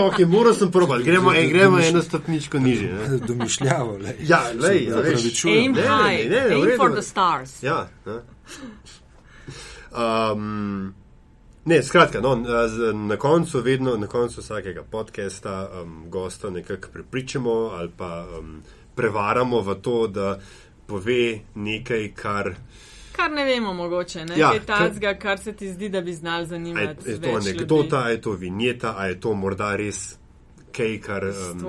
okay, moral sem probati, gremo, ej, gremo Domišl... eno stopničko niže. Domišljavo, lej. Ja, lej, ja, veš, aim ne, high, ne, ne, aim for the stars. Ja, ne. Um, ne, skratka, no, na koncu, vedno na koncu vsakega podcasta um, gosta nekako prepričamo ali pa um, prevaramo v to, da pove nekaj, kar kar ne vemo, mogoče ne ja, je tacga, kar se ti zdi, da bi znal zanimati. Je, je to anekdota, je to vinjeta, a je to morda res kaj, kar um,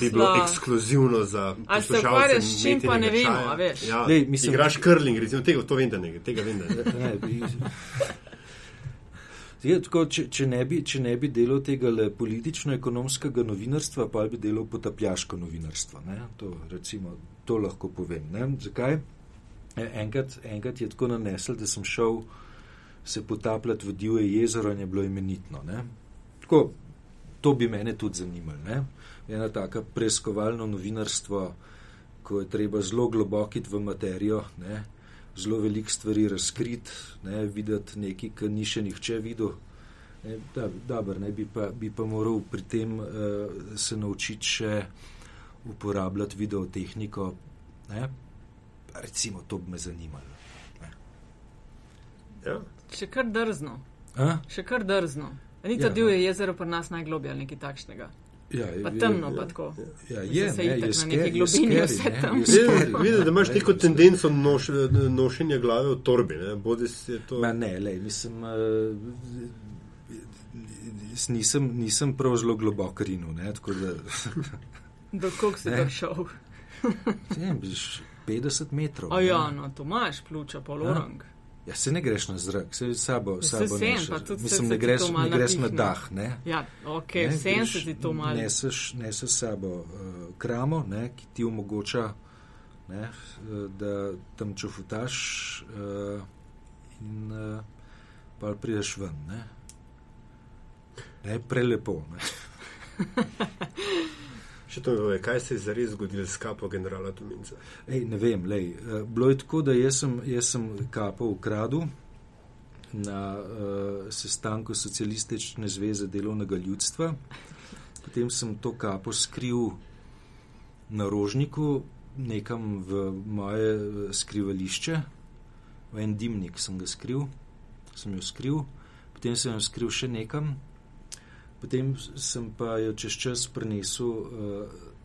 bi bilo ekskluzivno za poslušalce. Ali se ukvarjaš s čim, pa ne vemo, a veš. Ja, Lej, mislim, igraš curling, recimo, tega, to vem, da ne, tega vem, da ne. Je, tako, če, če, ne bi, če ne bi delal tega politično-ekonomskega novinarstva, pa bi delal potapljaško novinarstvo. To, recimo, to lahko povem. Ne? Zakaj? Enkrat, enkrat je tako nanesel, da sem šel se potapljati v divje jezero in je bilo imenitno. Tako, to bi mene tudi zanimalo. Ne? Ena taka preiskovalno novinarstvo, ko je treba zelo globokiti v materijo, ne? zelo velik stvari razkriti, ne? videti nekaj, kar ni še nihče videl. Ne, da, dober, ne, bi, pa, bi pa moral pri tem uh, se naučiti še uporabljati videotehniko, ne, recimo, to bi me zanimalo. Ja. Še kar drzno. A? Še kar drzno. Ni to ja, divje no. jezero pri nas najglobje ali nekaj takšnega. Ja, je, pa temno, ja, pa tako. Ja, je, se ne, je, na neki globini je vse tam. Vidim, da imaš neko tendenco noš, nošenja glave v torbi. Ne, to... Ma ne, lej, mislim, uh, nisem, nisem prav zelo globoko rinil. Do kog si prišel? 50 metrov. A ja, no, to imaš, pljuča, polorang. Ja, se ne greš na zrak, se sabo, sabo se tudi Mislim, ne greš, ne greš na dah, ne? Ja, ok, ne, sem se ti to malo. Neseš, neseš sabo uh, kramo, ne, ki ti omogoča, ne, da tam čufutaš uh, in uh, pa prideš ven, ne. Ne, prelepo, ne. Še to je, kaj se je zares zgodilo s kapo generala Tuminca? Ej, ne vem, lej. Eh, bilo je tako, da jaz sem, jaz sem kapo ukradil na uh, sestanku Socialistične zveze delovnega ljudstva. Potem sem to kapo skril na rožniku, nekam v moje eh, skrivališče, v en dimnik sem ga skril, sem jo skril, potem sem jo skril še nekam, potem sem pa jo čez čas prenesel uh,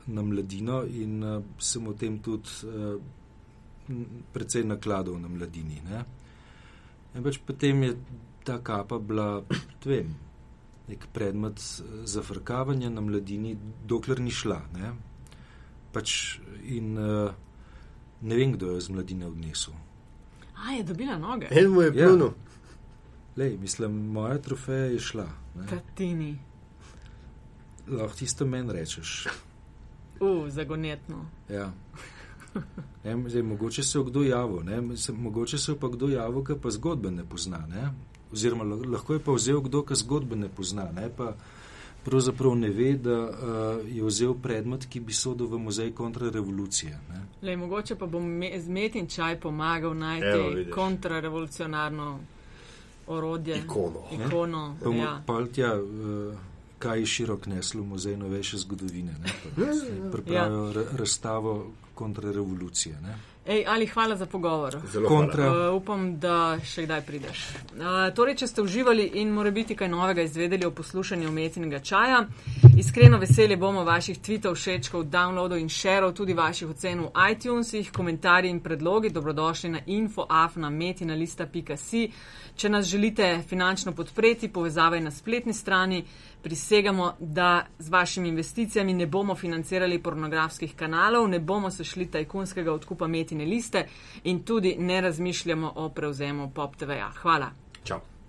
na mladino in uh, sem o tem tudi uh, precej nakladal na mladini. Ne? In pač potem je ta kapa bila, vem, nek predmet zafrkavanja na mladini, dokler ni šla. Ne? Pač in uh, ne vem, kdo je z mladine odnesel. A je dobila noge. En mu je Ja. Lej, mislim, moja trofeja je šla. ne. Tatini. Lahko tisto meni rečeš. U, zagonetno. Ja. Ne, zdaj, mogoče se je kdo javil, ne? Mogoče se je pa kdo javil, ki pa zgodbe ne pozna. Ne? Oziroma, lah- lahko je pa vzel kdo, ki zgodbe ne pozna, ne? pa pravzaprav ne ve, da uh, je vzel predmet, ki bi sodel v muzej kontrarevolucije. Ne? Lej, mogoče pa bo me, z metin čaj pomagal najti kontrarevolucionarno orodje. Ikono. Ikono. Pa mu Ja. pa tja, uh, kaj je širok neslo v muzej novejše zgodovine. Ne? Pa Pripravijo ja. razstavo kontrarevolucije. Ne? Ej, ali hvala za pogovor. Zelo Kontra. hvala. Uh, upam, da še kdaj prideš. Uh, torej, če ste uživali in more biti kaj novega izvedeli o poslušanju umetnega čaja, iskreno veseli bomo vaših tweetov, všečkov, downloadov in šerov, tudi vaših ocen v iTunesih, komentarji in predlogi. Dobrodošli na infoafnametinalista.si. Če nas želite finančno podpreti, povezava je na spletni strani. Prisegamo, da z vašimi investicijami ne bomo financirali pornografskih kanalov, ne bomo se šli tajkunskega odkupa metine liste in tudi ne razmišljamo o prevzemu Pop TV-ja. Hvala. Čau.